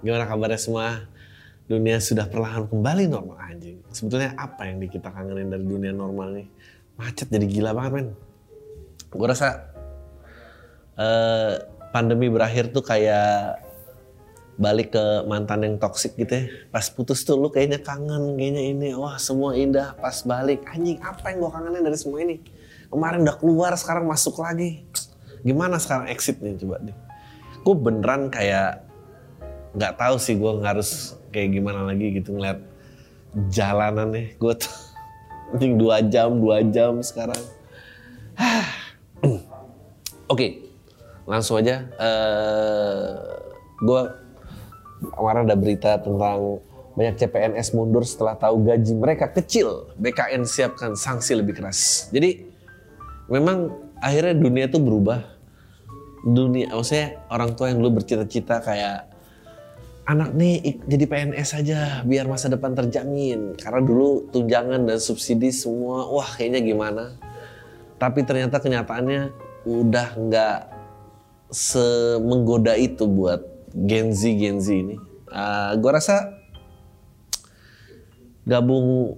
Gimana kabarnya semua? Dunia sudah perlahan kembali normal anjing. Sebetulnya apa yang kita kangenin dari dunia normal nih? Macet jadi gila banget men. Gue rasa uh, pandemi berakhir tuh kayak balik ke mantan yang toksik gitu ya. Pas putus tuh lu kayaknya kangen, kayaknya ini, wah semua indah. Pas balik, anjing apa yang gue kangenin dari semua ini? Kemarin udah keluar, sekarang masuk lagi. Gimana sekarang exit nih coba deh. Gue beneran kayak nggak tahu sih gue harus kayak gimana lagi gitu ngeliat jalanan nih gue tuh penting dua jam dua jam sekarang. Oke okay, langsung aja uh, eh, gue kemarin ada berita tentang banyak CPNS mundur setelah tahu gaji mereka kecil. BKN siapkan sanksi lebih keras. Jadi memang akhirnya dunia tuh berubah. Dunia maksudnya orang tua yang dulu bercita-cita kayak anak nih jadi PNS aja biar masa depan terjamin. Karena dulu tunjangan dan subsidi semua, wah kayaknya gimana. Tapi ternyata kenyataannya udah nggak semenggoda itu buat Gen Z Gen Z ini. Uh, ah, gue rasa gabung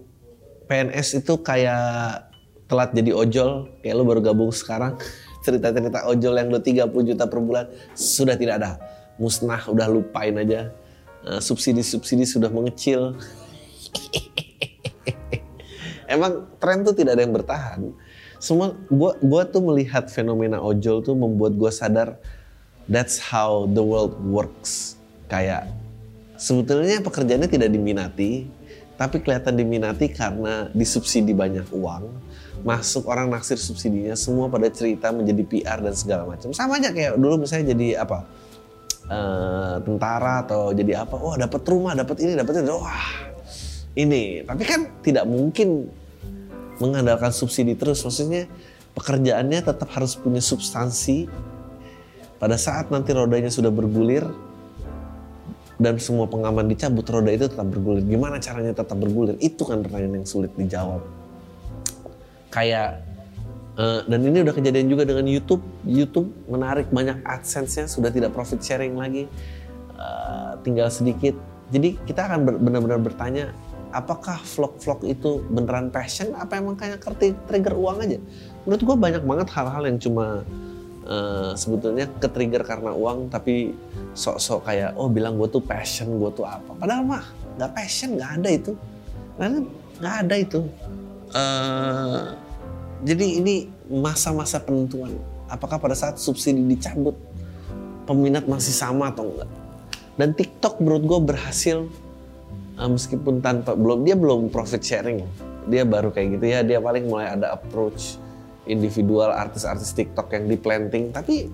PNS itu kayak telat jadi ojol, kayak lo baru gabung sekarang. Cerita-cerita ojol yang lo 30 juta per bulan sudah tidak ada. Musnah, udah lupain aja subsidi-subsidi sudah mengecil. Emang tren tuh tidak ada yang bertahan. Semua gua gua tuh melihat fenomena ojol tuh membuat gua sadar that's how the world works. Kayak sebetulnya pekerjaannya tidak diminati, tapi kelihatan diminati karena disubsidi banyak uang. Masuk orang naksir subsidinya, semua pada cerita menjadi PR dan segala macam. Sama aja kayak dulu misalnya jadi apa? Uh, tentara atau jadi apa wah dapat rumah dapat ini dapat itu wah ini. Tapi kan tidak mungkin mengandalkan subsidi terus. Maksudnya pekerjaannya tetap harus punya substansi. Pada saat nanti rodanya sudah bergulir dan semua pengaman dicabut roda itu tetap bergulir. Gimana caranya tetap bergulir? Itu kan pertanyaan yang sulit dijawab. Kayak Uh, dan ini udah kejadian juga dengan YouTube. YouTube menarik banyak AdSense-nya sudah tidak profit sharing lagi, uh, tinggal sedikit. Jadi kita akan benar-benar bertanya, apakah vlog-vlog itu beneran passion? Apa emang kayak trigger uang aja? Menurut gue banyak banget hal-hal yang cuma uh, sebetulnya ke trigger karena uang, tapi sok-sok kayak oh bilang gue tuh passion, gue tuh apa? Padahal mah nggak passion, nggak ada itu, nggak ada itu. Uh, jadi ini masa-masa penentuan. Apakah pada saat subsidi dicabut peminat masih sama atau enggak? Dan TikTok menurut gue berhasil uh, meskipun tanpa belum dia belum profit sharing dia baru kayak gitu ya dia paling mulai ada approach individual artis-artis TikTok yang di planting tapi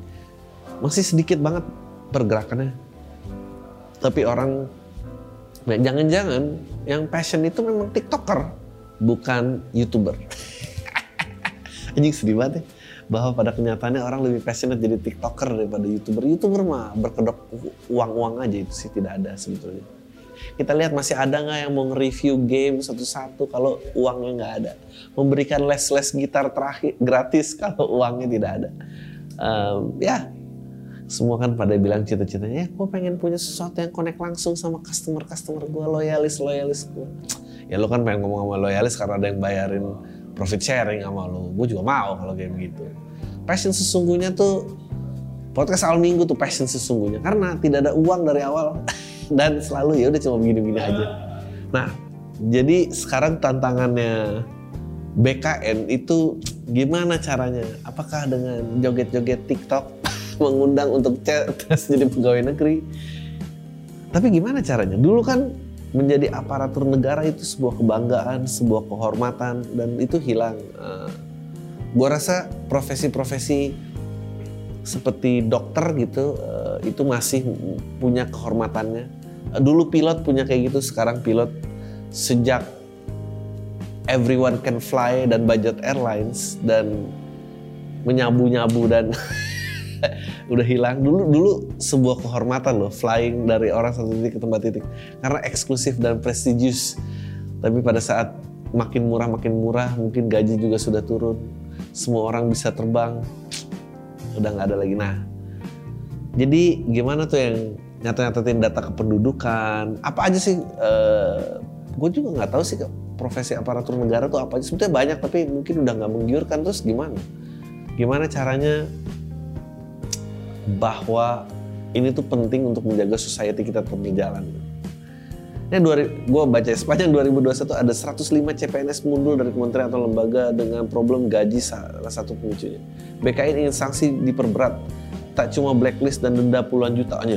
masih sedikit banget pergerakannya tapi orang jangan-jangan yang passion itu memang TikToker bukan YouTuber anjing sedih banget ya. Bahwa pada kenyataannya orang lebih passionate jadi tiktoker daripada youtuber. Youtuber mah berkedok uang-uang aja itu sih tidak ada sebetulnya. Kita lihat masih ada nggak yang mau nge-review game satu-satu kalau uangnya nggak ada? Memberikan les-les gitar terakhir gratis kalau uangnya tidak ada. Um, ya semua kan pada bilang cita-citanya ya gue pengen punya sesuatu yang connect langsung sama customer-customer gue loyalis loyalis gue ya lo kan pengen ngomong sama loyalis karena ada yang bayarin profit sharing sama lo. Gue juga mau kalau kayak begitu. Passion sesungguhnya tuh podcast awal minggu tuh passion sesungguhnya karena tidak ada uang dari awal dan selalu ya udah cuma begini-begini aja. Nah, jadi sekarang tantangannya BKN itu gimana caranya? Apakah dengan joget-joget TikTok mengundang untuk tes jadi pegawai negeri? Tapi gimana caranya? Dulu kan menjadi aparatur negara itu sebuah kebanggaan, sebuah kehormatan dan itu hilang. Uh, gua rasa profesi-profesi seperti dokter gitu uh, itu masih punya kehormatannya. Dulu pilot punya kayak gitu, sekarang pilot sejak everyone can fly dan budget airlines dan menyabu-nyabu dan udah hilang. Dulu dulu sebuah kehormatan loh flying dari orang satu titik ke tempat titik. Karena eksklusif dan prestigious tapi pada saat makin murah makin murah mungkin gaji juga sudah turun. Semua orang bisa terbang. Udah nggak ada lagi. Nah jadi gimana tuh yang nyata-nyatain data kependudukan? Apa aja sih uh, gue juga nggak tahu sih profesi aparatur negara tuh apa aja. Sebetulnya banyak tapi mungkin udah nggak menggiurkan. Terus gimana? Gimana caranya bahwa ini tuh penting untuk menjaga society kita tetap berjalan. Ini gue baca sepanjang 2021 ada 105 CPNS mundur dari kementerian atau lembaga dengan problem gaji salah satu pemicunya. BKN ingin sanksi diperberat, tak cuma blacklist dan denda puluhan juta aja.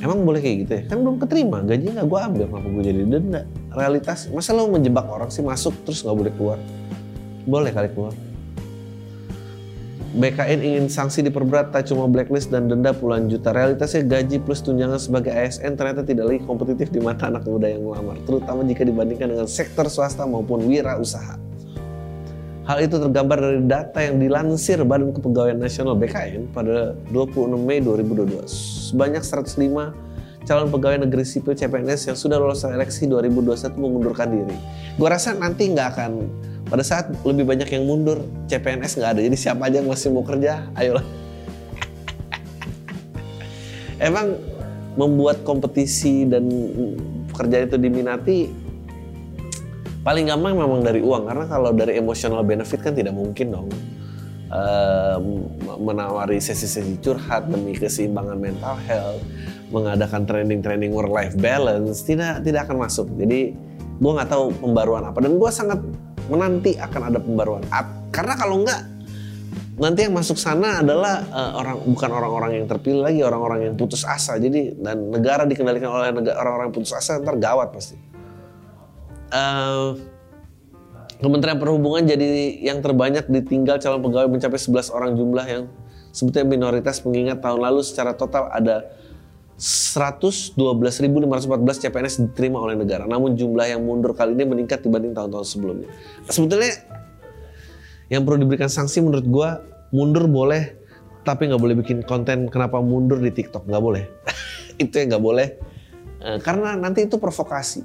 Emang boleh kayak gitu ya? Kan belum keterima, gajinya nggak gue ambil, kenapa gue jadi denda? Realitas, masa lo menjebak orang sih masuk terus nggak boleh keluar? Boleh kali keluar. BKN ingin sanksi diperberat tak cuma blacklist dan denda puluhan juta. Realitasnya gaji plus tunjangan sebagai ASN ternyata tidak lagi kompetitif di mata anak muda yang melamar, terutama jika dibandingkan dengan sektor swasta maupun wira usaha. Hal itu tergambar dari data yang dilansir Badan Kepegawaian Nasional BKN pada 26 Mei 2022. Sebanyak 105 calon pegawai negeri sipil CPNS yang sudah lolos seleksi 2021 mengundurkan diri. Gue rasa nanti nggak akan pada saat lebih banyak yang mundur, CPNS nggak ada. Jadi siapa aja yang masih mau kerja, ayolah. Emang membuat kompetisi dan pekerjaan itu diminati paling gampang memang dari uang karena kalau dari emotional benefit kan tidak mungkin dong menawari sesi-sesi curhat demi keseimbangan mental health mengadakan training-training work life balance tidak tidak akan masuk jadi gue nggak tahu pembaruan apa dan gue sangat menanti akan ada pembaruan. Karena kalau enggak nanti yang masuk sana adalah uh, orang bukan orang-orang yang terpilih lagi, orang-orang yang putus asa. Jadi dan negara dikendalikan oleh orang-orang putus asa ntar gawat pasti. Uh, Kementerian Perhubungan jadi yang terbanyak ditinggal calon pegawai mencapai 11 orang jumlah yang sebetulnya minoritas mengingat tahun lalu secara total ada 112.514 CPNS diterima oleh negara. Namun jumlah yang mundur kali ini meningkat dibanding tahun-tahun sebelumnya. Sebetulnya yang perlu diberikan sanksi menurut gue mundur boleh, tapi nggak boleh bikin konten kenapa mundur di TikTok nggak boleh. itu yang nggak boleh. Eh, karena nanti itu provokasi.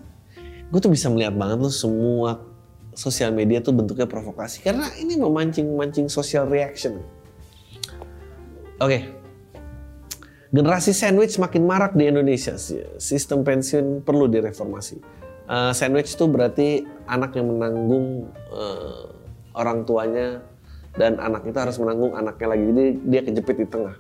Gue tuh bisa melihat banget loh semua sosial media tuh bentuknya provokasi karena ini memancing-mancing social reaction. Oke, okay, Generasi sandwich makin marak di Indonesia. Sistem pensiun perlu direformasi. Uh, sandwich itu berarti anak yang menanggung uh, orang tuanya dan anak itu harus menanggung anaknya lagi. Jadi dia kejepit di tengah.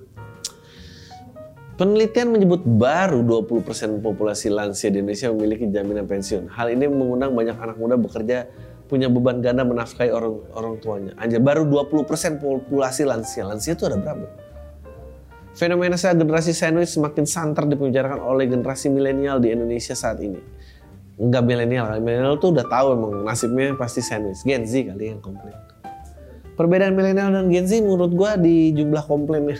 Penelitian menyebut baru 20% populasi lansia di Indonesia memiliki jaminan pensiun. Hal ini mengundang banyak anak muda bekerja punya beban ganda menafkahi orang orang tuanya. Anjir, baru 20% populasi lansia. Lansia itu ada berapa? Fenomena generasi sandwich semakin santer dipembicarakan oleh generasi milenial di Indonesia saat ini. Enggak milenial, milenial tuh udah tahu emang nasibnya pasti sandwich. Gen Z kali yang komplain. Perbedaan milenial dan Gen Z menurut gua di jumlah komplainnya.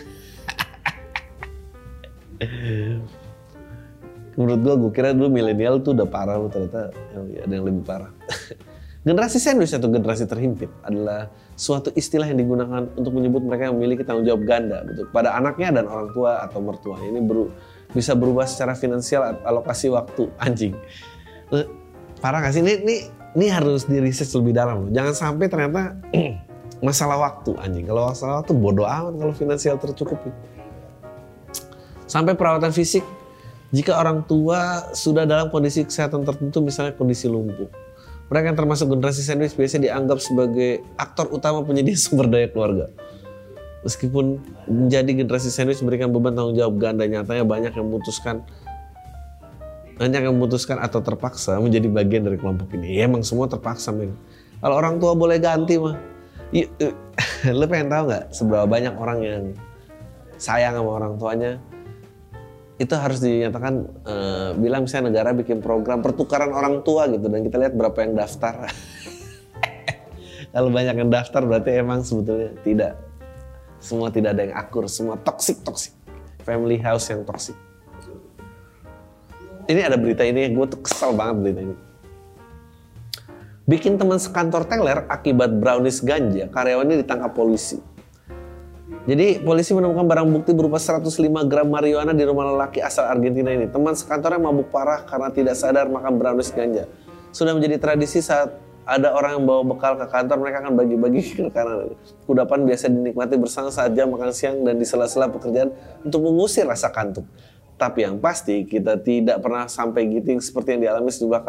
menurut gua, gua kira dulu milenial tuh udah parah, ternyata ada yang lebih parah. Generasi sandwich atau generasi terhimpit adalah suatu istilah yang digunakan untuk menyebut mereka yang memiliki tanggung jawab ganda betul pada anaknya dan orang tua atau mertua. Ini beru, bisa berubah secara finansial alokasi waktu anjing. Eh, parah gak sih? Ini, ini, ini harus di research lebih dalam. Jangan sampai ternyata masalah waktu anjing. Kalau masalah waktu bodoh amat kalau finansial tercukupi. Sampai perawatan fisik jika orang tua sudah dalam kondisi kesehatan tertentu misalnya kondisi lumpuh mereka yang termasuk generasi sandwich biasanya dianggap sebagai aktor utama penyedia sumber daya keluarga. Meskipun menjadi generasi sandwich memberikan beban tanggung jawab ganda, nyatanya banyak yang memutuskan banyak yang memutuskan atau terpaksa menjadi bagian dari kelompok ini. Ya emang semua terpaksa, men. Kalau orang tua boleh ganti mah. Ya, lo pengen tahu nggak seberapa banyak orang yang sayang sama orang tuanya, itu harus dinyatakan uh, bilang misalnya negara bikin program pertukaran orang tua gitu dan kita lihat berapa yang daftar. Kalau banyak yang daftar berarti emang sebetulnya tidak semua tidak ada yang akur, semua toxic toxic. Family house yang toxic. ini ada berita ini gue tuh kesel banget berita ini. Bikin teman sekantor teler akibat brownies ganja, karyawannya ditangkap polisi. Jadi polisi menemukan barang bukti berupa 105 gram marijuana di rumah lelaki asal Argentina ini. Teman sekantornya mabuk parah karena tidak sadar makan brownies ganja. Sudah menjadi tradisi saat ada orang yang bawa bekal ke kantor, mereka akan bagi-bagi ke kanan. Kudapan biasa dinikmati bersama saat jam makan siang dan di sela-sela pekerjaan untuk mengusir rasa kantuk. Tapi yang pasti kita tidak pernah sampai gitu seperti yang dialami sejumlah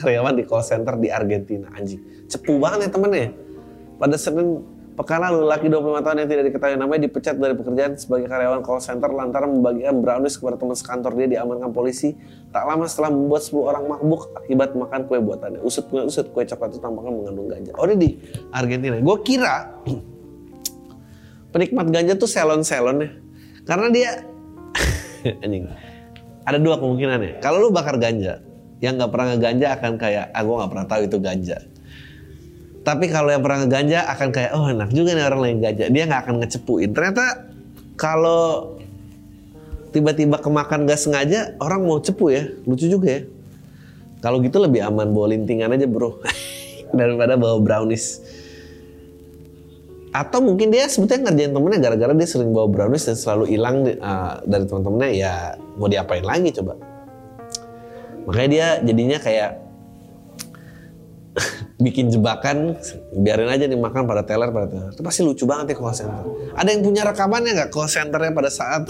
karyawan di call center di Argentina. Anjing, cepu banget ya temennya. Pada Senin pekan lalu, laki 25 tahun yang tidak diketahui namanya dipecat dari pekerjaan sebagai karyawan call center lantaran membagikan brownies kepada teman sekantor dia diamankan polisi tak lama setelah membuat 10 orang mabuk akibat makan kue buatannya. Usut kue usut kue coklat itu tampaknya mengandung ganja. Oh ini di Argentina. Gue kira penikmat ganja tuh selon-selon ya. Karena dia anjing. Ada dua kemungkinan ya. Kalau lu bakar ganja, yang nggak pernah ngeganja akan kayak, ah gue nggak pernah tahu itu ganja. Tapi kalau yang pernah ngeganja akan kayak, oh enak juga nih orang lain ganja. Dia nggak akan ngecepuin. Ternyata kalau tiba-tiba kemakan gak sengaja, orang mau cepu ya. Lucu juga ya. Kalau gitu lebih aman bawa lintingan aja bro. Daripada bawa brownies. Atau mungkin dia sebetulnya ngerjain temennya gara-gara dia sering bawa brownies dan selalu hilang uh, dari teman-temannya ya mau diapain lagi coba. Makanya dia jadinya kayak bikin jebakan biarin aja nih makan pada teller pada teller. Itu pasti lucu banget ya call center. Ada yang punya rekamannya nggak call centernya pada saat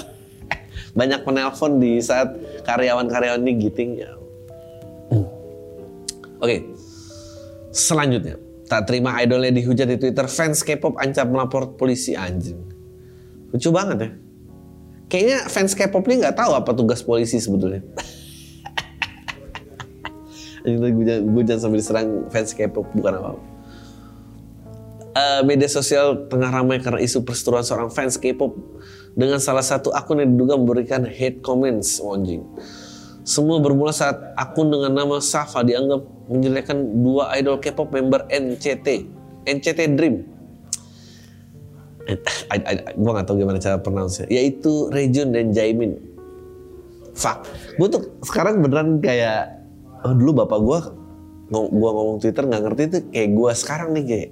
banyak penelpon di saat karyawan-karyawan ini giting ya. Oke. Okay. Selanjutnya Tak terima idolnya dihujat di Twitter, fans K-pop ancam melapor polisi anjing. Lucu banget ya. Kayaknya fans K-pop ini nggak tahu apa tugas polisi sebetulnya. gue jangan sambil diserang fans K-pop bukan apa-apa. Uh, media sosial tengah ramai karena isu perseteruan seorang fans K-pop dengan salah satu akun yang diduga memberikan hate comments anjing. Semua bermula saat akun dengan nama Safa dianggap menjelekkan dua idol K-pop member NCT, NCT Dream. Gue gak tau gimana cara pronounce Yaitu Rejun dan Jaimin. Fuck. Gue tuh sekarang beneran kayak, oh dulu bapak gue gue ngomong Twitter nggak ngerti itu kayak gue sekarang nih kayak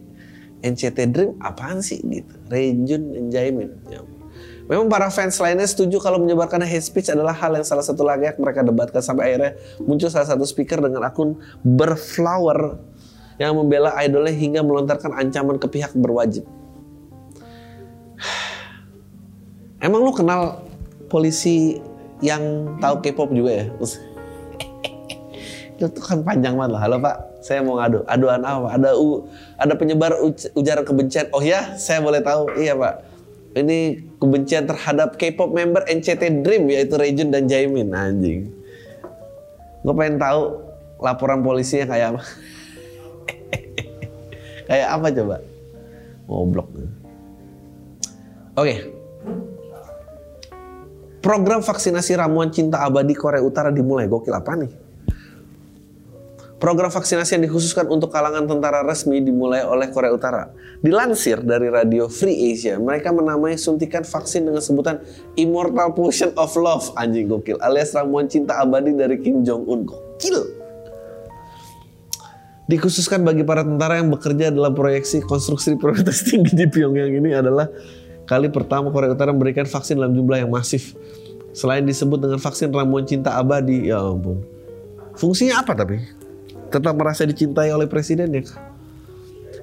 NCT Dream apaan sih gitu. Rejun Jaimin. Ya Memang para fans lainnya setuju kalau menyebarkan hate speech adalah hal yang salah satu lagi yang mereka debatkan sampai akhirnya muncul salah satu speaker dengan akun berflower yang membela idolnya hingga melontarkan ancaman ke pihak berwajib. Emang lu kenal polisi yang tahu K-pop juga ya? Itu kan panjang banget lah. Halo Pak, saya mau ngadu. Aduan apa? Ada u, ada penyebar ujaran kebencian. Oh ya, saya boleh tahu. Iya Pak ini kebencian terhadap K-pop member NCT Dream yaitu Rejun dan Jaimin anjing. Gue pengen tahu laporan polisinya kayak apa. kayak apa coba? Ngoblok. Oke. Okay. Program vaksinasi ramuan cinta abadi Korea Utara dimulai. Gokil apa nih? Program vaksinasi yang dikhususkan untuk kalangan tentara resmi dimulai oleh Korea Utara. Dilansir dari radio Free Asia, mereka menamai suntikan vaksin dengan sebutan Immortal Potion of Love, anjing gokil, alias ramuan cinta abadi dari Kim Jong Un. Gokil. Dikhususkan bagi para tentara yang bekerja dalam proyeksi konstruksi prioritas tinggi di Pyongyang ini adalah kali pertama Korea Utara memberikan vaksin dalam jumlah yang masif. Selain disebut dengan vaksin ramuan cinta abadi, ya ampun. Fungsinya apa tapi? Tetap merasa dicintai oleh presiden ya.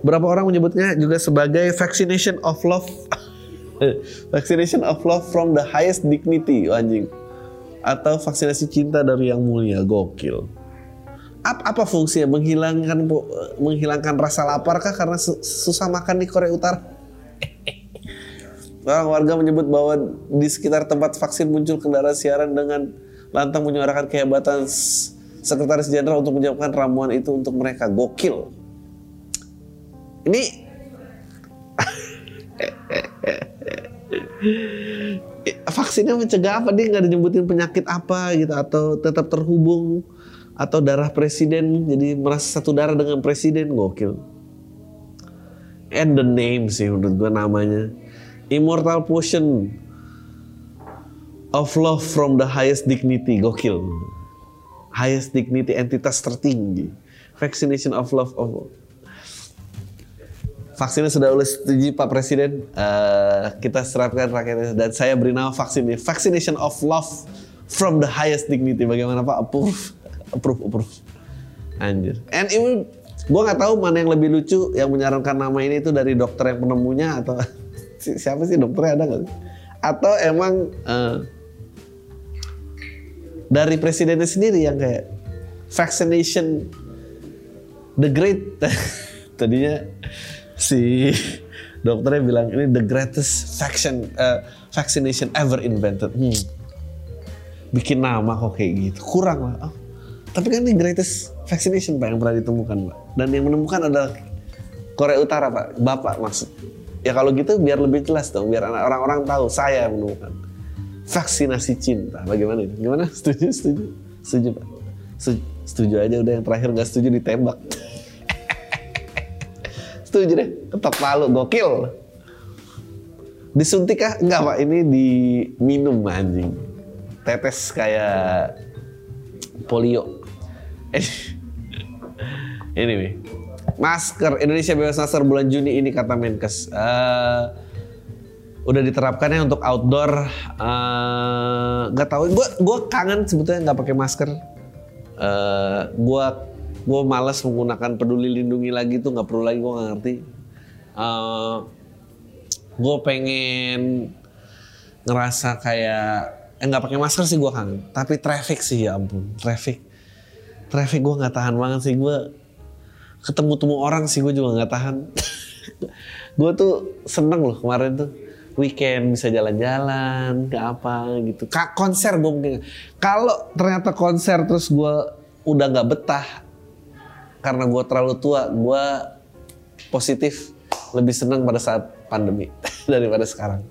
Berapa orang menyebutnya juga sebagai vaccination of love. vaccination of love from the highest dignity, anjing. Atau vaksinasi cinta dari yang mulia, gokil. Apa, apa fungsinya? Menghilangkan menghilangkan rasa lapar kah karena susah makan di Korea Utara? Orang warga menyebut bahwa di sekitar tempat vaksin muncul kendaraan siaran dengan lantang menyuarakan kehebatan sekretaris jenderal untuk menyiapkan ramuan itu untuk mereka. Gokil. Ini vaksinnya mencegah apa? Dia nggak nyebutin penyakit apa gitu atau tetap terhubung atau darah presiden jadi merasa satu darah dengan presiden? Gokil. And the name sih menurut gue namanya. Immortal potion of love from the highest dignity. Gokil highest dignity entitas tertinggi. Vaccination of love of Vaksinnya sudah oleh setuju Pak Presiden. Uh, kita serapkan rakyatnya dan saya beri nama vaksin ini Vaccination of Love from the highest dignity. Bagaimana Pak? Approve, approve, approve. Anjir. And even gue nggak tahu mana yang lebih lucu yang menyarankan nama ini itu dari dokter yang penemunya atau siapa sih dokternya ada nggak? Atau emang uh, dari presidennya sendiri yang kayak vaccination the great tadinya si dokternya bilang ini the greatest vaccine uh, vaccination ever invented. Hmm. Bikin nama kok kayak gitu. Kurang lah. Oh. Tapi kan ini greatest vaccination Pak yang pernah ditemukan Pak. Dan yang menemukan adalah Korea Utara Pak. Bapak maksud. Ya kalau gitu biar lebih jelas dong. Biar orang-orang tahu saya yang menemukan. Vaksinasi cinta. Bagaimana itu? Gimana? Setuju? Setuju? Setuju Pak? Setuju, aja udah yang terakhir nggak setuju ditembak. Setuju deh, ketok palu, gokil. Disuntik kah? Enggak pak, ini diminum anjing. Tetes kayak polio. anyway, masker Indonesia bebas masker bulan Juni ini kata Menkes. Uh, udah diterapkannya untuk outdoor. Uh, gak tahu, gue gue kangen sebetulnya nggak pakai masker. Uh, gue gue malas menggunakan peduli lindungi lagi tuh nggak perlu lagi gue nggak ngerti. Uh, eh, gue pengen ngerasa kayak eh nggak pakai masker sih gue kangen. Tapi traffic sih ya ampun traffic. Traffic gue nggak tahan banget sih. Gue ketemu temu orang sih gue juga nggak tahan. Gue tuh seneng loh kemarin tuh weekend bisa jalan-jalan ke apa gitu Ka konser gue mungkin kalau ternyata konser terus gue udah nggak betah karena gue terlalu tua, gue positif lebih senang pada saat pandemi daripada sekarang.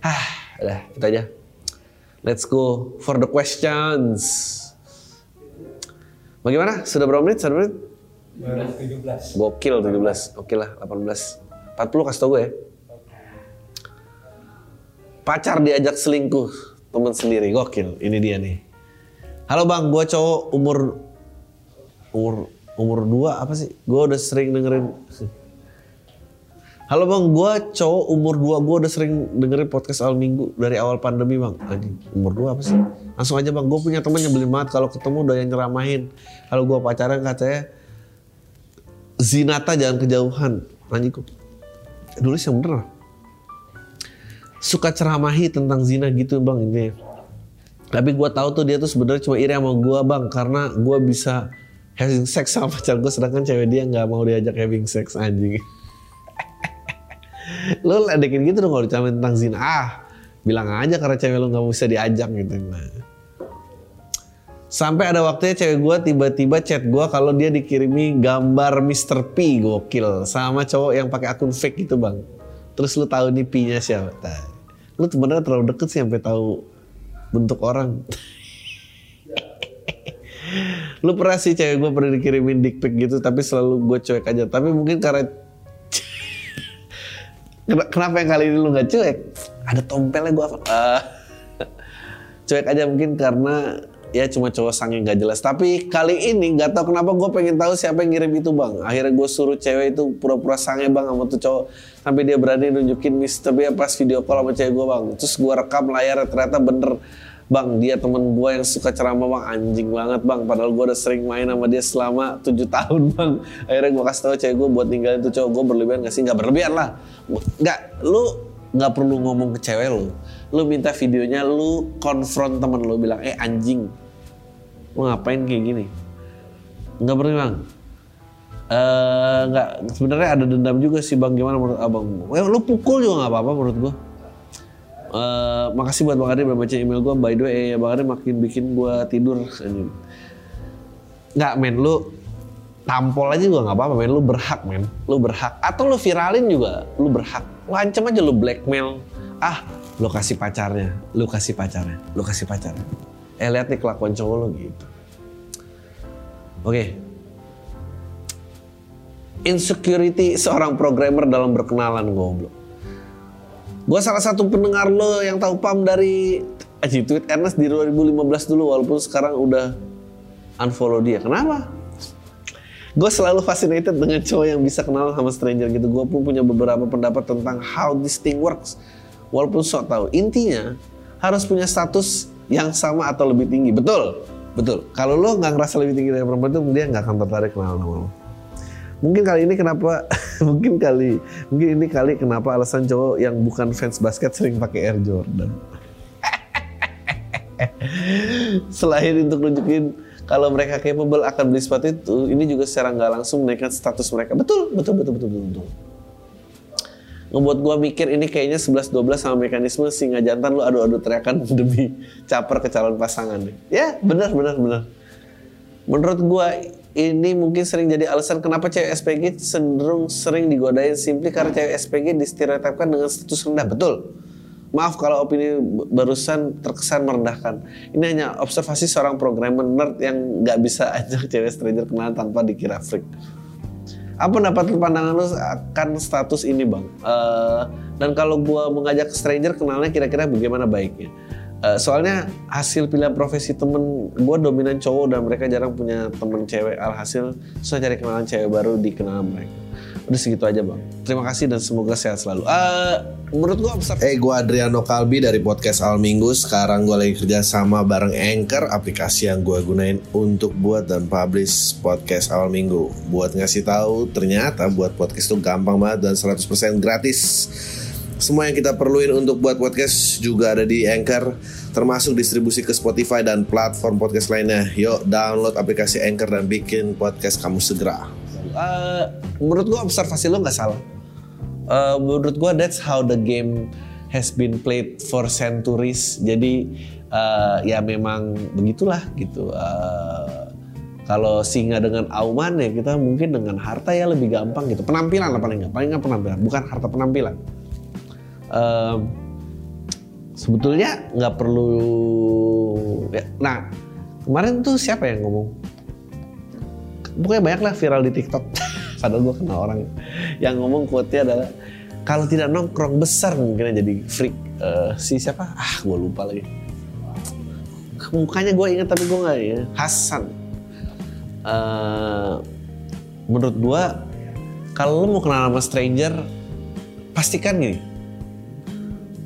Hah, udah itu aja. Let's go for the questions. Bagaimana? Sudah berapa menit? Sudah menit? 17. Gokil 17. Oke lah 18. 40 kasih tau gue ya. Pacar diajak selingkuh teman sendiri. Gokil. Ini dia nih. Halo bang, gue cowok umur umur umur 2 apa sih? Gue udah sering dengerin. Halo bang, gue cowok umur 2 gue udah sering dengerin podcast awal minggu dari awal pandemi bang. Anjing, umur 2 apa sih? Langsung aja bang, gue punya temen nyebelin banget kalau ketemu udah yang nyeramahin. Kalau gue pacaran katanya Zinata jangan kejauhan. Anjing sih yang bener. Suka ceramahi tentang zina gitu bang ini. Tapi gue tahu tuh dia tuh sebenarnya cuma iri sama gue bang karena gue bisa having sex sama pacar gue sedangkan cewek dia nggak mau diajak having sex anjing lo ledekin gitu dong kalau dicamain tentang zina ah bilang aja karena cewek lo nggak bisa diajak gitu nah. sampai ada waktunya cewek gue tiba-tiba chat gue kalau dia dikirimi gambar Mr. P gokil sama cowok yang pakai akun fake gitu bang terus lu tahu nih P-nya siapa nah, lu sebenarnya terlalu deket sih sampai tahu bentuk orang. Lu pernah sih cewek gue pernah dikirimin dick pic gitu tapi selalu gue cuek aja. Tapi mungkin karena kenapa yang kali ini lu nggak cuek? Ada tompelnya gue uh, cuek aja mungkin karena ya cuma cowok sang yang gak jelas. Tapi kali ini nggak tahu kenapa gue pengen tahu siapa yang ngirim itu bang. Akhirnya gue suruh cewek itu pura-pura sange bang sama tuh cowok sampai dia berani nunjukin Mister B pas video call sama cewek gue bang terus gue rekam layarnya ternyata bener Bang, dia temen gue yang suka ceramah bang, anjing banget bang. Padahal gue udah sering main sama dia selama tujuh tahun bang. Akhirnya gue kasih tau cewek gue buat ninggalin tuh cowok gue berlebihan gak sih? Gak berlebihan lah. Gak, lu gak perlu ngomong ke cewek lu. Lu minta videonya, lu konfront temen lu bilang, eh anjing, lu ngapain kayak gini? Gak perlu bang. Uh, nggak sebenarnya ada dendam juga sih bang gimana menurut abang? Eh, lu pukul juga nggak apa-apa menurut gue Uh, makasih buat Bang Ardi udah baca email gue. By the way, ya Bang Ardi makin bikin gue tidur. Nggak men, lu tampol aja juga nggak apa-apa men. Lu berhak men. Lu berhak. Atau lu viralin juga, lu berhak. Lu ancam aja lu blackmail. Ah, lu kasih pacarnya. Lu kasih pacarnya. Lu kasih pacarnya. Eh lihat nih kelakuan cowok lu gitu. Oke. Okay. Insecurity seorang programmer dalam berkenalan goblok Gue salah satu pendengar lo yang tahu pam dari aji tweet Ernest di 2015 dulu walaupun sekarang udah unfollow dia. Kenapa? Gue selalu fascinated dengan cowok yang bisa kenal sama stranger gitu. Gue pun punya beberapa pendapat tentang how this thing works. Walaupun sok tahu. Intinya harus punya status yang sama atau lebih tinggi. Betul, betul. Kalau lo nggak ngerasa lebih tinggi dari perempuan itu, dia nggak akan tertarik kenal sama lo. Mungkin kali ini kenapa, mungkin kali, mungkin ini kali kenapa alasan cowok yang bukan fans basket sering pakai Air Jordan. Selain untuk nunjukin kalau mereka capable akan beli sepatu itu, ini juga secara nggak langsung menaikkan status mereka. Betul, betul, betul, betul, betul. betul. Ngebuat gua mikir ini kayaknya 11-12 sama mekanisme singa jantan lu adu-adu teriakan demi caper ke calon pasangan. Ya, benar, benar, benar. Menurut gua ini mungkin sering jadi alasan kenapa cewek SPG cenderung sering digodain simply karena cewek SPG distereotipkan dengan status rendah. Betul. Maaf kalau opini barusan terkesan merendahkan. Ini hanya observasi seorang programmer nerd yang nggak bisa ajak cewek stranger kenalan tanpa dikira freak. Apa pendapat pandangan lu akan status ini bang? Uh, dan kalau gua mengajak stranger kenalnya kira-kira bagaimana baiknya? Uh, soalnya hasil pilihan profesi temen gue dominan cowok dan mereka jarang punya temen cewek. Alhasil susah cari kenalan cewek baru di kenalan mereka. Udah segitu aja bang. Terima kasih dan semoga sehat selalu. Uh, menurut gue besar Eh hey, gue Adriano Kalbi dari podcast Al Minggu sekarang gue lagi kerja sama bareng Anchor aplikasi yang gue gunain untuk buat dan publish podcast Al Minggu buat ngasih tahu ternyata buat podcast itu gampang banget dan 100% gratis semua yang kita perluin untuk buat podcast juga ada di Anchor, termasuk distribusi ke Spotify dan platform podcast lainnya. Yuk download aplikasi Anchor dan bikin podcast kamu segera. Uh, menurut gua observasi lo nggak salah. Uh, menurut gua that's how the game has been played for centuries. Jadi uh, ya memang begitulah gitu. Uh, kalau singa dengan auman ya kita mungkin dengan harta ya lebih gampang gitu. Penampilan lah paling nggak, paling nggak penampilan, bukan harta penampilan um, sebetulnya nggak perlu ya, nah kemarin tuh siapa yang ngomong? Pokoknya banyak lah viral di TikTok. Padahal gue kenal orang yang ngomong quote-nya adalah kalau tidak nongkrong besar mungkin jadi freak. Uh, si siapa? Ah gue lupa lagi. Mukanya gue inget tapi gue nggak ya Hasan. Uh, menurut gue kalau lo mau kenal sama stranger pastikan gini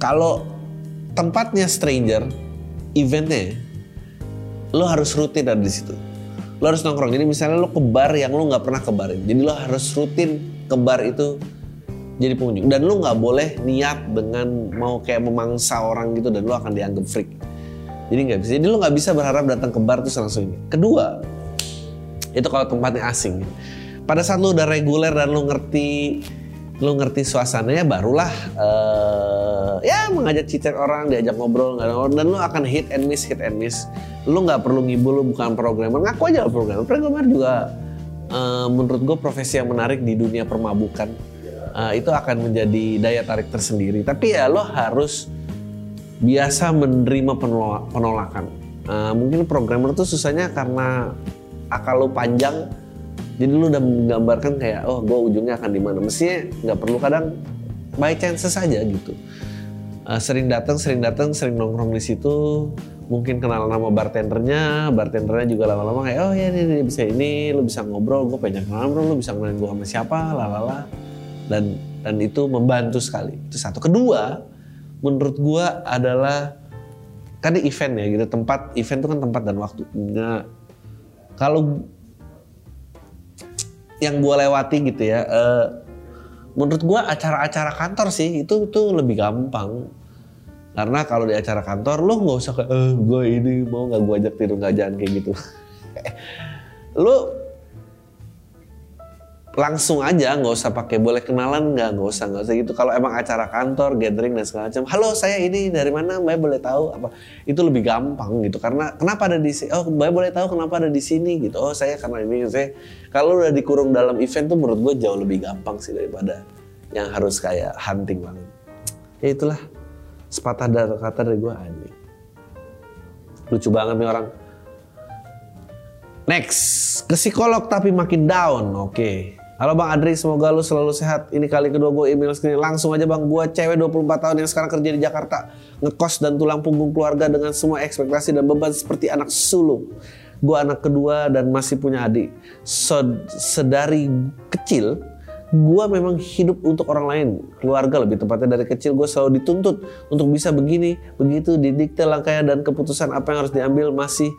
kalau tempatnya stranger, eventnya, lo harus rutin ada di situ. Lo harus nongkrong. Jadi misalnya lo ke bar yang lo nggak pernah ke bar Jadi lo harus rutin ke bar itu jadi pengunjung. Dan lo nggak boleh niat dengan mau kayak memangsa orang gitu dan lo akan dianggap freak. Jadi nggak bisa. Jadi lo nggak bisa berharap datang ke bar terus langsung ini. Kedua, itu kalau tempatnya asing. Pada saat lo udah reguler dan lo ngerti lu ngerti suasananya barulah uh, ya mengajak cicer orang diajak ngobrol dan lu akan hit and miss hit and miss. Lu nggak perlu ngibul lu bukan programmer ngaku aja programmer. Programmer juga uh, menurut gue profesi yang menarik di dunia permabukan uh, itu akan menjadi daya tarik tersendiri. Tapi ya lo harus biasa menerima penolakan. Uh, mungkin programmer tuh susahnya karena akal lu panjang jadi lu udah menggambarkan kayak oh gue ujungnya akan di mana. Mestinya nggak perlu kadang by chance saja gitu. Uh, sering datang sering datang sering nongkrong di situ. Mungkin kenal nama bartendernya bartendernya juga lama-lama kayak oh ya ini, ini bisa ini lu bisa ngobrol gue pengen kenal bro lu bisa kenalin gue sama siapa lalala dan dan itu membantu sekali. Itu satu. Kedua menurut gue adalah kan event ya gitu. Tempat event itu kan tempat dan waktu. Nah, kalau yang gue lewati gitu ya uh, menurut gue acara-acara kantor sih itu tuh lebih gampang. Karena kalau di acara kantor lo nggak usah kayak eh, gue ini mau nggak gue ajak tidur nggak jangan kayak gitu. Lo langsung aja nggak usah pakai boleh kenalan nggak nggak usah nggak usah gitu. Kalau emang acara kantor gathering dan segala macam halo saya ini dari mana? Mbak boleh tahu? Apa? Itu lebih gampang gitu. Karena kenapa ada di sini oh mbak boleh tahu kenapa ada di sini? Gitu. Oh saya karena ini saya kalau udah dikurung dalam event tuh menurut gue jauh lebih gampang sih daripada yang harus kayak hunting banget. Ya itulah. Sepatah kata dari gue aja lucu banget nih orang. Next, ke psikolog tapi makin down. Oke. Okay. Halo Bang Adri, semoga lu selalu sehat. Ini kali kedua gue email sini Langsung aja Bang, gue cewek 24 tahun yang sekarang kerja di Jakarta. Ngekos dan tulang punggung keluarga dengan semua ekspektasi dan beban seperti anak sulung. gue anak kedua dan masih punya adik. So, sedari kecil, gue memang hidup untuk orang lain, keluarga lebih tepatnya dari kecil gue selalu dituntut untuk bisa begini, begitu, didikte langkahnya dan keputusan apa yang harus diambil masih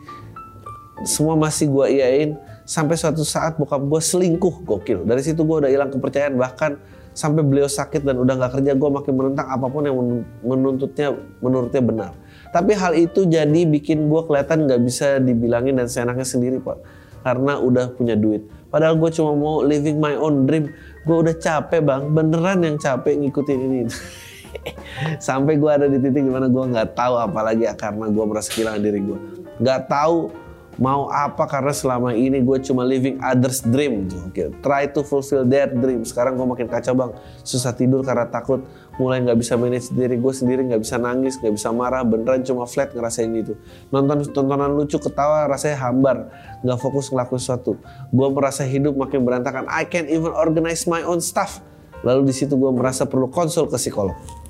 semua masih gue iain sampai suatu saat bokap gue selingkuh gokil. Dari situ gue udah hilang kepercayaan bahkan sampai beliau sakit dan udah nggak kerja gue makin menentang apa pun yang menuntutnya menurutnya benar. Tapi hal itu jadi bikin gue kelihatan nggak bisa dibilangin dan seenaknya sendiri pak. Karena udah punya duit. Padahal gue cuma mau living my own dream. Gue udah capek bang. Beneran yang capek ngikutin ini. Sampai gue ada di titik di mana gue nggak tahu apalagi karena gue merasa kehilangan diri gue nggak tahu mau apa karena selama ini gue cuma living others dream Oke, try to fulfill their dream. Sekarang gue makin kacau bang. Susah tidur karena takut mulai nggak bisa manage diri gue sendiri nggak bisa nangis nggak bisa marah beneran cuma flat ngerasain itu. Nonton tontonan lucu ketawa rasanya hambar nggak fokus ngelakuin sesuatu. Gue merasa hidup makin berantakan. I can't even organize my own stuff. Lalu di situ gue merasa perlu konsul ke psikolog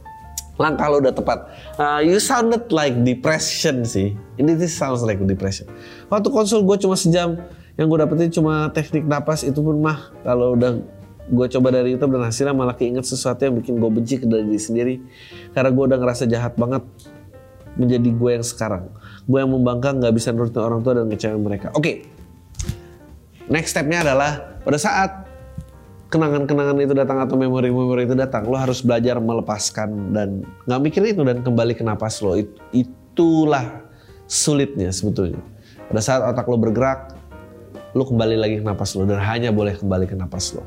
langkah lo udah tepat. Uh, you sounded like depression sih. Ini this sounds like depression. Waktu konsul gue cuma sejam, yang gue dapetin cuma teknik napas itu pun mah kalau udah gue coba dari YouTube dan hasilnya malah keinget sesuatu yang bikin gue benci ke diri sendiri karena gue udah ngerasa jahat banget menjadi gue yang sekarang gue yang membangkang nggak bisa nurutin orang tua dan ngecewain mereka oke okay. next stepnya adalah pada saat kenangan-kenangan itu datang atau memori-memori itu datang, lo harus belajar melepaskan dan nggak mikir itu dan kembali ke napas lo. itulah sulitnya sebetulnya. Pada saat otak lo bergerak, lo kembali lagi ke napas lo dan hanya boleh kembali ke napas lo.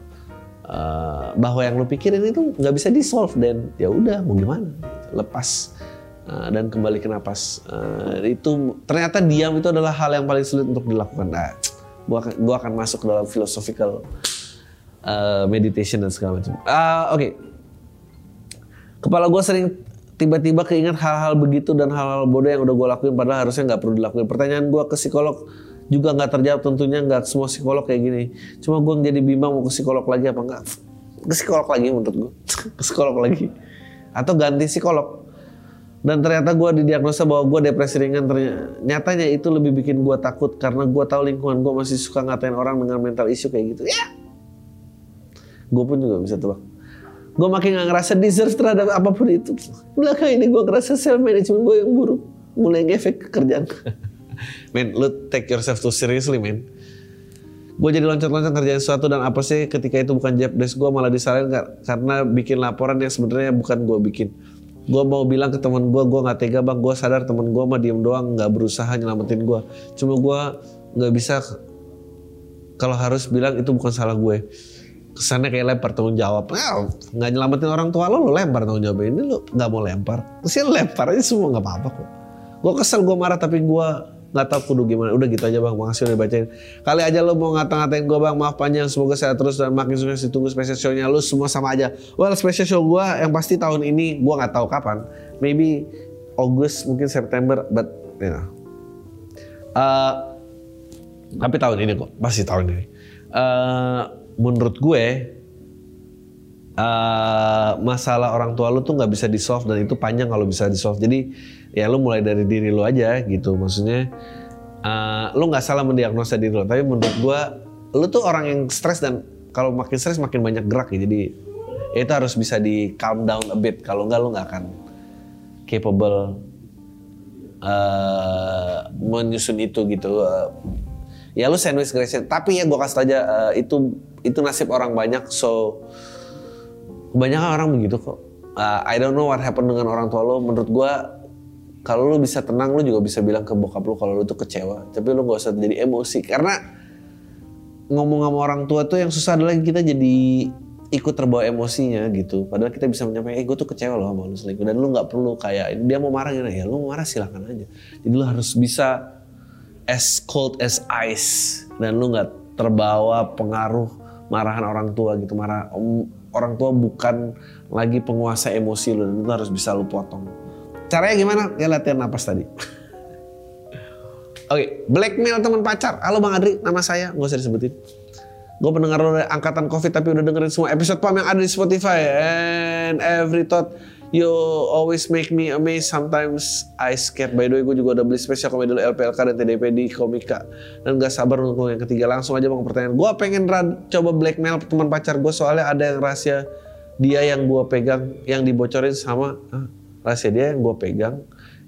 Uh, bahwa yang lo pikirin itu nggak bisa di solve dan ya udah mau gimana, lepas uh, dan kembali ke napas. Uh, itu ternyata diam itu adalah hal yang paling sulit untuk dilakukan. Nah, gua, gua akan masuk dalam philosophical uh, meditation dan segala macam. Uh, Oke, okay. kepala gue sering tiba-tiba keinget hal-hal begitu dan hal-hal bodoh yang udah gue lakuin padahal harusnya nggak perlu dilakuin. Pertanyaan gue ke psikolog juga nggak terjawab tentunya nggak semua psikolog kayak gini. Cuma gue jadi bimbang mau ke psikolog lagi apa enggak? Ke psikolog lagi menurut gue, ke psikolog lagi atau ganti psikolog. Dan ternyata gue didiagnosa bahwa gue depresi ringan. Ternyata nyatanya itu lebih bikin gue takut karena gue tahu lingkungan gue masih suka ngatain orang dengan mental issue kayak gitu. Ya, gue pun juga bisa tebak. Gue makin gak ngerasa deserve terhadap apa pun itu. Belakang ini gue ngerasa self management gue yang buruk. Mulai ngefek ke kerjaan. Men lu take yourself too seriously men. Gue jadi loncat-loncat ngerjain sesuatu dan apa sih ketika itu bukan job desk gue malah disalahin karena bikin laporan yang sebenarnya bukan gue bikin. Gue mau bilang ke teman gue gue nggak tega bang. Gue sadar teman gue mah diem doang nggak berusaha nyelamatin gue cuma gue nggak bisa kalau harus bilang itu bukan salah gue kesannya kayak lempar tanggung jawab. Nah, nggak nyelamatin orang tua lo, lo lempar tanggung jawab ini lo nggak mau lempar. Terus ya lempar aja semua nggak apa-apa kok. Gue kesel, gue marah tapi gue nggak tahu kudu gimana. Udah gitu aja bang, makasih udah bacain. Kali aja lo mau ngata-ngatain gue bang, maaf panjang. Semoga saya terus dan makin sukses ditunggu special show-nya. Lo semua sama aja. Well special show gue yang pasti tahun ini gue nggak tahu kapan. Maybe August, mungkin September, but you know. Uh, tapi tahun ini kok, pasti tahun ini. Uh, menurut gue uh, masalah orang tua lu tuh nggak bisa di solve dan itu panjang kalau bisa di solve. Jadi ya lu mulai dari diri lu aja gitu. Maksudnya uh, lu nggak salah mendiagnosa diri lu, tapi menurut gue lu tuh orang yang stres dan kalau makin stres makin banyak gerak ya. Jadi ya itu harus bisa di calm down a bit. Kalau nggak lu nggak akan capable uh, menyusun itu gitu. Uh, ya lu sandwich generation tapi ya gue kasih aja uh, itu itu nasib orang banyak so kebanyakan orang begitu kok. Uh, I don't know what happened dengan orang tua lo. Menurut gue kalau lu bisa tenang lu juga bisa bilang ke bokap lu kalau lu tuh kecewa. Tapi lu gak usah jadi emosi. Karena ngomong sama orang tua tuh yang susah adalah kita jadi ikut terbawa emosinya gitu. Padahal kita bisa menyampaikan eh gue tuh kecewa loh sama lu selingkuh. Dan lu nggak perlu kayak dia mau marah gitu ya lu mau marah silahkan aja. Jadi lu harus bisa as cold as ice. Dan lu nggak terbawa pengaruh marahan orang tua gitu. Marah orang tua bukan lagi penguasa emosi lu. Dan itu harus bisa lu potong. Caranya gimana? Ya latihan napas tadi. Oke, okay, blackmail teman pacar. Halo Bang Adri, nama saya, nggak usah disebutin. Gue pendengar lo dari angkatan COVID tapi udah dengerin semua episode PAM yang ada di Spotify. And every thought You always make me amazed. Sometimes I scared. By the way, gue juga udah beli spesial komedi dulu LPLK dan TDP di Komika. Dan gak sabar untuk yang ketiga. Langsung aja bang pertanyaan. Gue pengen rad, coba blackmail teman pacar gue soalnya ada yang rahasia dia yang gue pegang, yang dibocorin sama ah, rahasia dia yang gue pegang,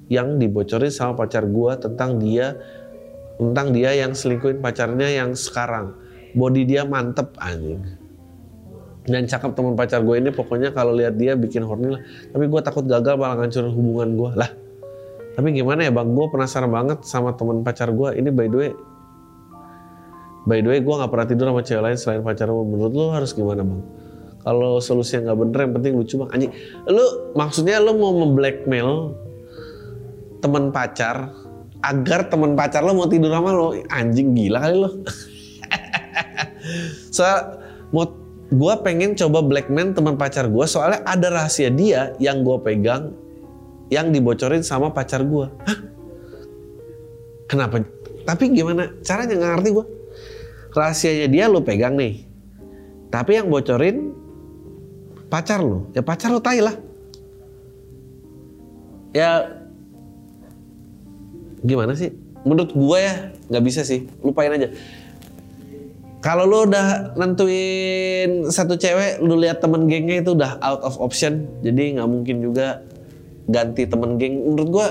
yang dibocorin sama pacar gue tentang dia tentang dia yang selingkuhin pacarnya yang sekarang. Body dia mantep anjing dan cakep teman pacar gue ini pokoknya kalau lihat dia bikin horny lah. Tapi gue takut gagal malah ngancurin hubungan gue lah. Tapi gimana ya bang? Gue penasaran banget sama teman pacar gue. Ini by the way by the way gue nggak pernah tidur sama cewek lain selain pacar gue. Menurut lo harus gimana bang? Kalau solusi yang nggak bener yang penting lucu bang. Anjing lu maksudnya lu mau memblackmail teman pacar agar teman pacar lo mau tidur sama lo? Anjing gila kali lo. Soal mau gue pengen coba blackman teman pacar gue soalnya ada rahasia dia yang gue pegang yang dibocorin sama pacar gue. Kenapa? Tapi gimana caranya nggak ngerti gue. Rahasianya dia lo pegang nih. Tapi yang bocorin pacar lo. Ya pacar lo tai lah. Ya gimana sih? Menurut gue ya nggak bisa sih. Lupain aja kalau lu udah nentuin satu cewek, lu lihat temen gengnya itu udah out of option, jadi nggak mungkin juga ganti temen geng. Menurut gua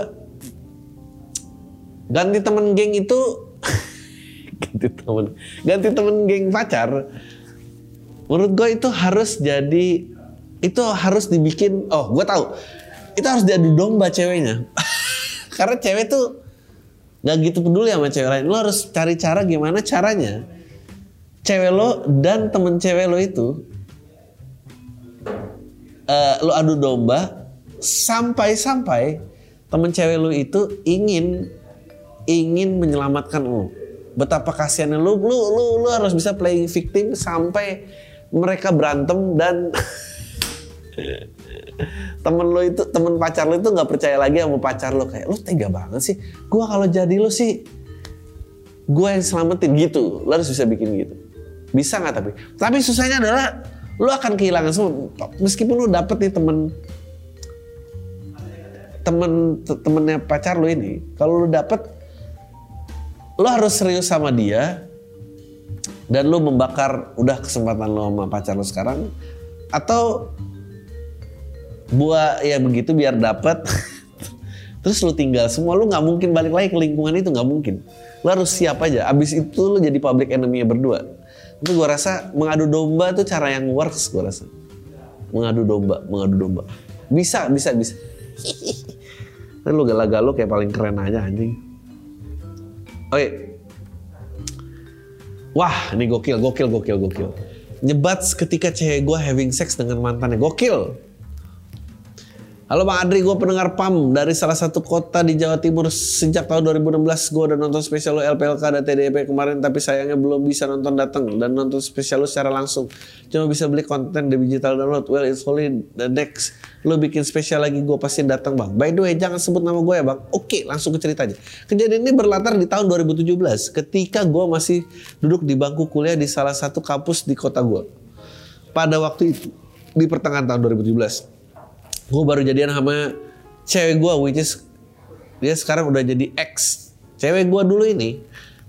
ganti temen geng itu ganti temen ganti temen geng pacar. Menurut gua itu harus jadi itu harus dibikin. Oh, gua tahu. Itu harus diadu domba ceweknya. Karena cewek tuh nggak gitu peduli sama cewek lain. Lu harus cari cara gimana caranya cewek lo dan temen cewek lo itu uh, lo adu domba sampai-sampai temen cewek lo itu ingin ingin menyelamatkan lo. Betapa kasihannya lo, lo, lo, lo harus bisa playing victim sampai mereka berantem dan temen lo itu temen pacar lo itu nggak percaya lagi sama pacar lo kayak lo tega banget sih. Gua kalau jadi lo sih gue yang selamatin gitu. Lo harus bisa bikin gitu. Bisa nggak tapi? Tapi susahnya adalah lu akan kehilangan semua. Meskipun lu dapet nih temen temen temennya pacar lu ini, kalau lu dapet, lu harus serius sama dia dan lu membakar udah kesempatan lu sama pacar lu sekarang atau buat ya begitu biar dapet terus lu tinggal semua lu nggak mungkin balik lagi ke lingkungan itu nggak mungkin lu harus siap aja abis itu lu jadi public enemy berdua tapi gue rasa mengadu domba tuh cara yang works gue rasa. Mengadu domba, mengadu domba. Bisa, bisa, bisa. Lu galau-galau kayak paling keren aja anjing. Oke. Wah, ini gokil, gokil, gokil, gokil. Nyebat ketika cewek gue having sex dengan mantannya. Gokil. Halo Bang Adri, gue pendengar PAM dari salah satu kota di Jawa Timur sejak tahun 2016. Gue udah nonton spesial lo LPLK dan TDP kemarin, tapi sayangnya belum bisa nonton datang dan nonton spesial lo secara langsung. Cuma bisa beli konten di digital download. Well, it's only the next. Lo bikin spesial lagi, gue pasti datang bang. By the way, jangan sebut nama gue ya bang. Oke, langsung ke ceritanya. Kejadian ini berlatar di tahun 2017, ketika gue masih duduk di bangku kuliah di salah satu kampus di kota gue. Pada waktu itu, di pertengahan tahun 2017 gue baru jadian sama cewek gue which is dia sekarang udah jadi ex cewek gue dulu ini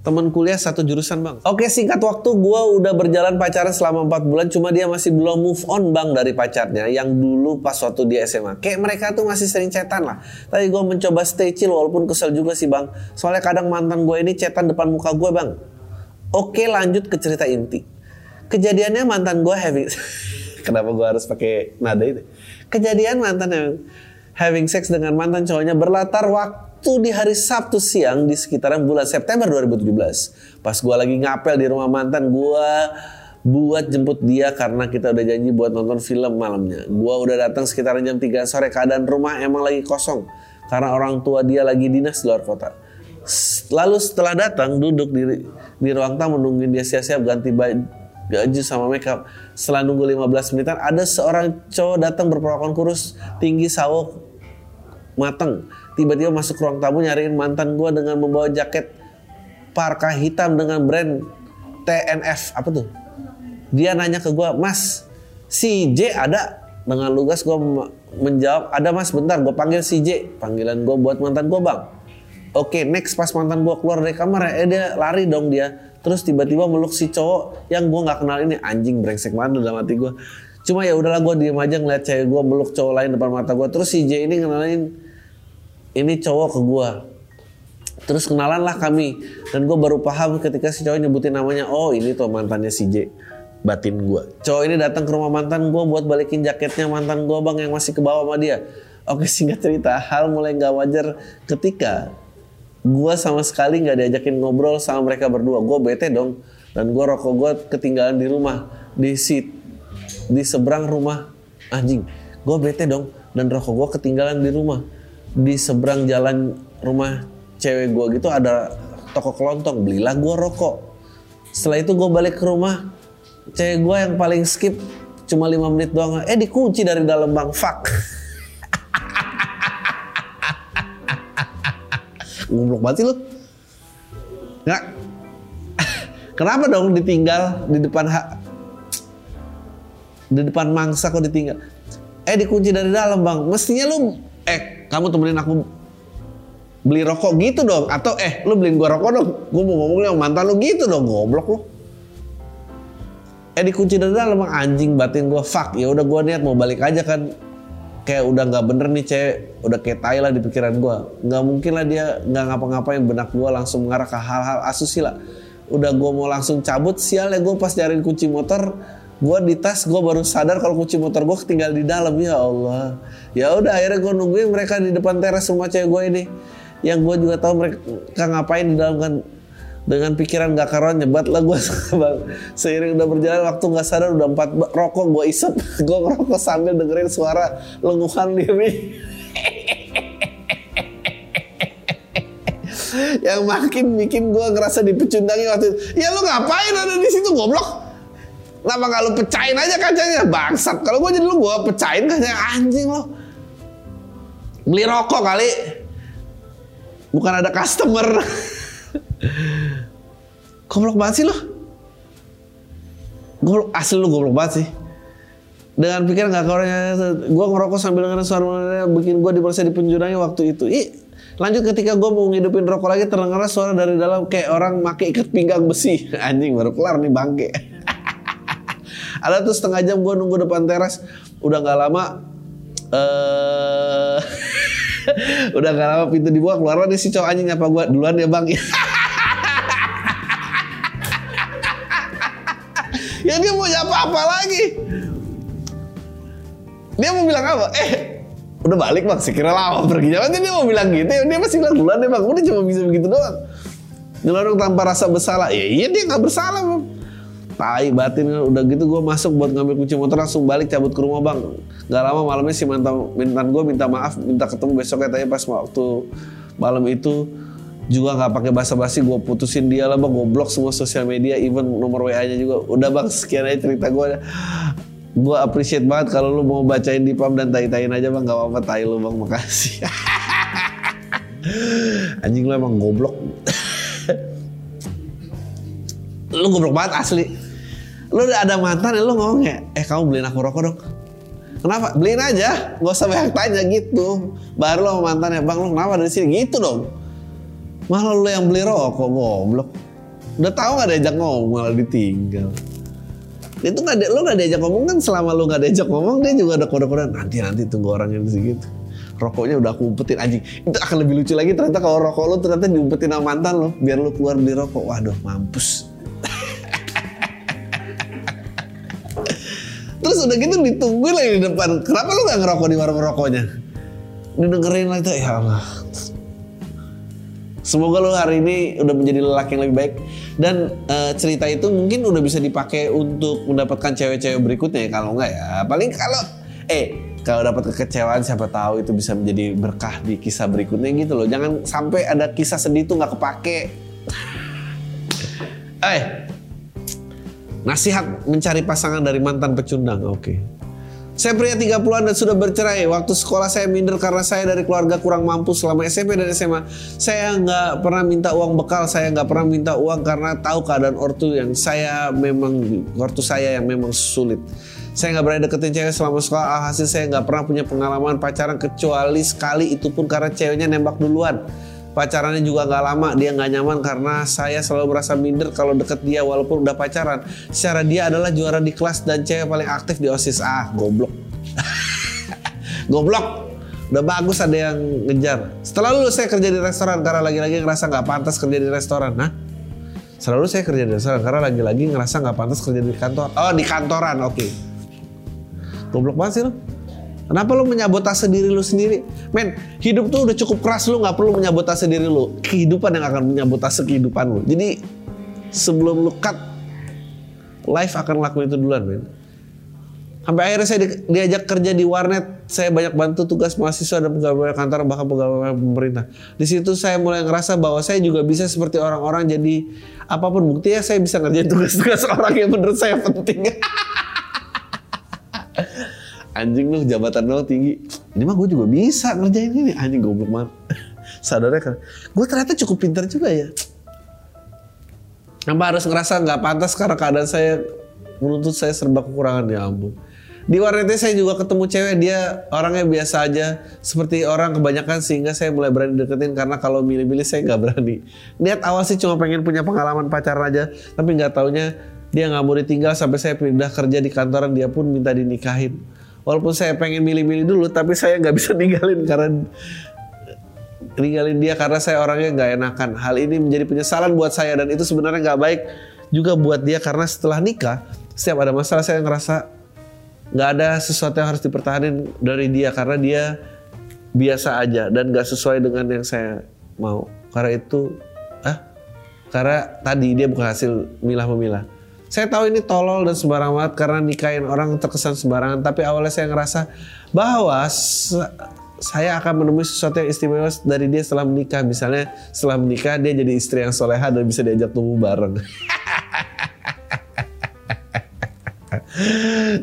teman kuliah satu jurusan bang. Oke singkat waktu gue udah berjalan pacaran selama 4 bulan cuma dia masih belum move on bang dari pacarnya yang dulu pas waktu dia SMA. Kayak mereka tuh masih sering chatan lah. Tapi gue mencoba stay chill walaupun kesel juga sih bang. Soalnya kadang mantan gue ini chatan depan muka gue bang. Oke lanjut ke cerita inti. Kejadiannya mantan gue having Kenapa gue harus pakai nada itu? Kejadian mantan yang having sex dengan mantan cowoknya berlatar waktu di hari Sabtu siang di sekitaran bulan September 2017. Pas gue lagi ngapel di rumah mantan, gue buat jemput dia karena kita udah janji buat nonton film malamnya. Gue udah datang sekitar jam 3 sore, keadaan rumah emang lagi kosong karena orang tua dia lagi dinas di luar kota. Lalu setelah datang duduk di di ruang tamu nungguin dia siap-siap ganti baju baju sama makeup. Setelah nunggu 15 menitan, ada seorang cowok datang berperawakan kurus, tinggi, sawok, mateng. Tiba-tiba masuk ruang tamu nyariin mantan gue dengan membawa jaket parka hitam dengan brand TNF. Apa tuh? Dia nanya ke gue, Mas, si J ada? dengan lugas gue menjawab ada mas bentar gue panggil si J panggilan gue buat mantan gue bang oke next pas mantan gue keluar dari kamar eh dia lari dong dia terus tiba-tiba meluk si cowok yang gue nggak kenal ini. Anjing brengsek banget dalam hati gue cuma ya udahlah gue diem aja ngeliat cewek gue meluk cowok lain depan mata gue terus si J ini kenalin ini cowok ke gue terus kenalan lah kami. Dan gue baru paham ketika si cowok nyebutin namanya oh ini tuh mantannya si J batin gue. Cowok ini datang ke rumah mantan gue buat balikin jaketnya mantan gue bang yang masih ke bawah sama dia. Oke singkat cerita hal mulai nggak wajar ketika gue sama sekali nggak diajakin ngobrol sama mereka berdua. Gue bete dong. Dan gue rokok gue ketinggalan di rumah di sit di seberang rumah. Anjing. Gue bete dong. Dan rokok gue ketinggalan di rumah. Di seberang jalan rumah cewek gue gitu ada toko kelontong. Belilah gue rokok. Setelah itu gue balik ke rumah. Cewek gue yang paling skip cuma lima menit doang. Eh dikunci dari dalam bang. Fuck goblok banget sih lu nggak kenapa dong ditinggal di depan hak di depan mangsa kok ditinggal? Eh dikunci dari dalam bang. Mestinya lu eh kamu temenin aku beli rokok gitu dong. Atau eh lu beliin gua rokok dong. Gua mau ngomong sama mantan lu gitu dong goblok lu. Eh dikunci dari dalam anjing batin gue fuck ya udah gue niat mau balik aja kan kayak udah nggak bener nih cewek udah kayak tai lah di pikiran gue nggak mungkin lah dia nggak ngapa-ngapain. Benak gue langsung mengarah ke hal-hal asusila udah gue mau langsung cabut sial ya gue pas nyariin kunci motor gue di tas gue baru sadar kalau kunci motor gue ketinggal di dalam. Ya Allah. Ya udah akhirnya gue nungguin mereka di depan teras semua cewek gue ini. Yang gue juga tahu mereka ngapain di dalam kan dengan pikiran gak karuan nyebat lah gue bang seiring udah berjalan waktu nggak sadar udah empat rokok gue isep. Gue ngerokok sambil dengerin suara lenguhan diri yang makin bikin gue ngerasa dipecundangi waktu itu. Ya lu ngapain ada di situ goblok? Kenapa gak lu pecahin aja kacanya? Bangsat. Kalau gue jadi lu gue pecahin kacanya. Anjing lo beli rokok kali. Bukan ada customer goblok banget sih lo. Goblok asli lu goblok banget sih. Dengan pikiran gak kawannya, gue ngerokok sambil dengerin suara bikin gue diperiksa di penjurangnya waktu itu. Ih, lanjut ketika gue mau ngidupin rokok lagi terdengar suara dari dalam kayak orang make ikat pinggang besi. Anjing baru kelar nih bangke. Ada tuh setengah jam gue nunggu depan teras. Udah gak lama. uh, udah gak lama pintu dibuka keluar nih si cowok anjing apa gue duluan ya bang. Ya dia mau nyapa apa lagi? Dia mau bilang apa? Eh udah balik bang. Sekira lama pergi. Jalan dia mau bilang gitu. Dia masih bilang duluan deh bang. Udah cuma bisa begitu doang. Ngelorong tanpa rasa bersalah. Ya iya dia nggak bersalah bang. Tai batin. Udah gitu gue masuk buat ngambil kunci motor langsung balik cabut ke rumah bang. Gak lama malamnya si mantan mantan gue minta maaf minta ketemu besoknya. Tanya pas waktu malam itu juga nggak pakai basa-basi gue putusin dia lah bang. Gue blok semua sosial media even nomor wa nya juga. Udah bang sekian aja cerita gue gue appreciate banget kalau lu mau bacain di pam dan tai-tain aja bang. Gak apa-apa tai lu bang. Makasih. Anjing lu emang goblok. Lu goblok banget asli. Lu udah ada mantan ya lu ngomong ya eh kamu beliin aku rokok dong Kenapa? Beliin aja, gak usah banyak tanya gitu. Baru lo sama mantannya, bang lo kenapa dari sini? Gitu dong. Malah lu yang beli rokok goblok. Udah tahu gak diajak ngomong malah ditinggal. Itu nggak lu nggak diajak ngomong kan selama lu nggak diajak ngomong dia juga ada kode-kode nanti nanti tunggu orang yang segitu. Rokoknya udah aku umpetin anjing. Itu akan lebih lucu lagi ternyata kalau rokok lu ternyata diumpetin sama mantan lo biar lu keluar beli rokok. Waduh mampus. Terus udah gitu ditungguin lagi di depan. Kenapa lu gak ngerokok di warung rokoknya? Didengerin lagi ya Allah Semoga lo hari ini udah menjadi lelaki yang lebih baik dan uh, cerita itu mungkin udah bisa dipakai untuk mendapatkan cewek-cewek berikutnya ya kalau enggak ya. Paling kalau eh kalau dapat kekecewaan siapa tahu itu bisa menjadi berkah di kisah berikutnya gitu loh. Jangan sampai ada kisah sedih itu nggak kepake. eh, nasihat mencari pasangan dari mantan pecundang. Oke. Okay. Saya pria 30-an dan sudah bercerai. Waktu sekolah saya minder karena saya dari keluarga kurang mampu selama SMP dan SMA. Saya nggak pernah minta uang bekal, saya nggak pernah minta uang karena tahu keadaan ortu yang saya memang ortu saya yang memang sulit. Saya nggak berani deketin cewek selama sekolah. Alhasil saya nggak pernah punya pengalaman pacaran kecuali sekali itu pun karena ceweknya nembak duluan. Pacarannya juga nggak lama, dia nggak nyaman karena saya selalu merasa minder kalau deket dia walaupun udah pacaran. Secara dia adalah juara di kelas dan cewek paling aktif di OSIS. Ah, goblok. goblok. Udah bagus ada yang ngejar. Setelah lulus saya kerja di restoran karena lagi-lagi ngerasa nggak pantas kerja di restoran. Nah, selalu saya kerja di restoran karena lagi-lagi ngerasa nggak pantas kerja di kantor. Oh di kantoran, oke. Okay. Goblok banget sih lo. Kenapa lu menyabotase diri lu sendiri? Men, hidup tuh udah cukup keras lu nggak perlu menyabotase diri lu. Kehidupan yang akan menyabotase kehidupan lu. Jadi sebelum lu cut, life akan lakuin itu duluan, men. Sampai akhirnya saya di, diajak kerja di warnet, saya banyak bantu tugas mahasiswa dan pegawai kantor bahkan pegawai pemerintah. Di situ saya mulai ngerasa bahwa saya juga bisa seperti orang-orang jadi apa pun buktinya saya bisa ngerjain tugas-tugas orang yang menurut saya penting. anjing lu jabatan lo tinggi. Ini mah gue juga bisa ngerjain ini. Anjing goblok banget. Sadarnya kan. Gue ternyata cukup pintar juga ya. Kenapa harus ngerasa nggak pantas karena keadaan saya menuntut saya serba kekurangan ya ampun. Di warnetnya saya juga ketemu cewek dia orangnya biasa aja. Seperti orang kebanyakan sehingga saya mulai berani deketin karena kalau milih-milih saya nggak berani. Niat awal sih cuma pengen punya pengalaman pacaran aja. Tapi nggak taunya dia nggak mau ditinggal sampai saya pindah kerja di kantoran dia pun minta dinikahin walaupun saya pengen milih-milih dulu tapi saya nggak bisa ninggalin karena ninggalin dia karena saya orangnya nggak enakan. Hal ini menjadi penyesalan buat saya dan itu sebenarnya nggak baik juga buat dia karena setelah nikah setiap ada masalah saya ngerasa nggak ada sesuatu yang harus dipertahankan dari dia karena dia biasa aja dan nggak sesuai dengan yang saya mau. Karena itu ah karena tadi dia bukan hasil milah memilah saya tahu ini tolol dan sembarangan banget karena nikahin orang terkesan sembarangan. Tapi awalnya saya ngerasa bahwa saya akan menemui sesuatu yang istimewa dari dia setelah menikah. Misalnya setelah menikah dia jadi istri yang soleha dan bisa diajak tumbuh bareng.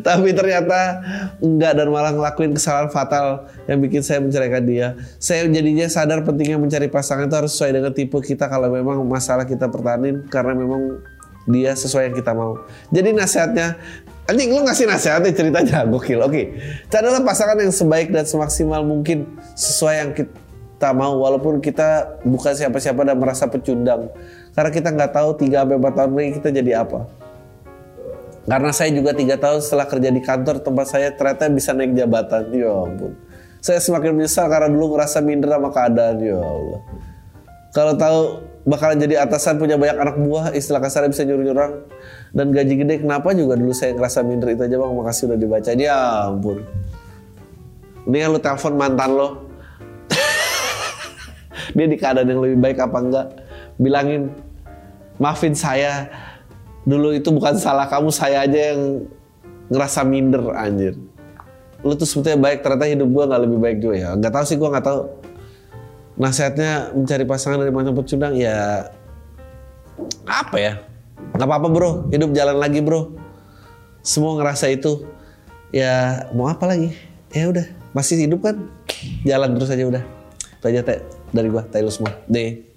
Tapi ternyata enggak dan malah ngelakuin kesalahan fatal yang bikin saya menceraikan dia. Saya jadinya sadar pentingnya mencari pasangan itu harus sesuai dengan tipe kita kalau memang masalah kita pertahanin karena memang dia sesuai yang kita mau. Jadi nasihatnya, anjing lu ngasih nasihatnya ceritanya gokil. Oke, carilah pasangan yang sebaik dan semaksimal mungkin sesuai yang kita mau walaupun kita bukan siapa-siapa dan merasa pecundang. Karena kita nggak tahu 3 sampai 4 tahun lagi kita jadi apa. Karena saya juga tiga tahun setelah kerja di kantor tempat saya ternyata bisa naik jabatan. Ya ampun. Saya semakin menyesal karena dulu ngerasa minder sama keadaan. Ya Allah. Kalau tahu bakalan jadi atasan punya banyak anak buah. Istilah kasar bisa nyuruh nyurang dan gaji gede kenapa juga dulu saya ngerasa minder? Itu aja bang. Makasih udah dibaca. Dia ampun. Ini kan lu telepon mantan lo. Dia di keadaan yang lebih baik apa enggak? Bilangin maafin saya. Dulu itu bukan salah kamu saya aja yang ngerasa minder anjir. Lu tuh sebetulnya baik ternyata hidup gua nggak lebih baik juga ya. Nggak tahu sih gua nggak tahu nasihatnya mencari pasangan dari macam pecundang ya apa ya? Nggak apa-apa bro. Hidup jalan lagi bro. Semua ngerasa itu. Ya mau apa lagi? Ya udah masih hidup kan? Jalan terus aja udah. Itu aja teh dari gua Taylor semua deh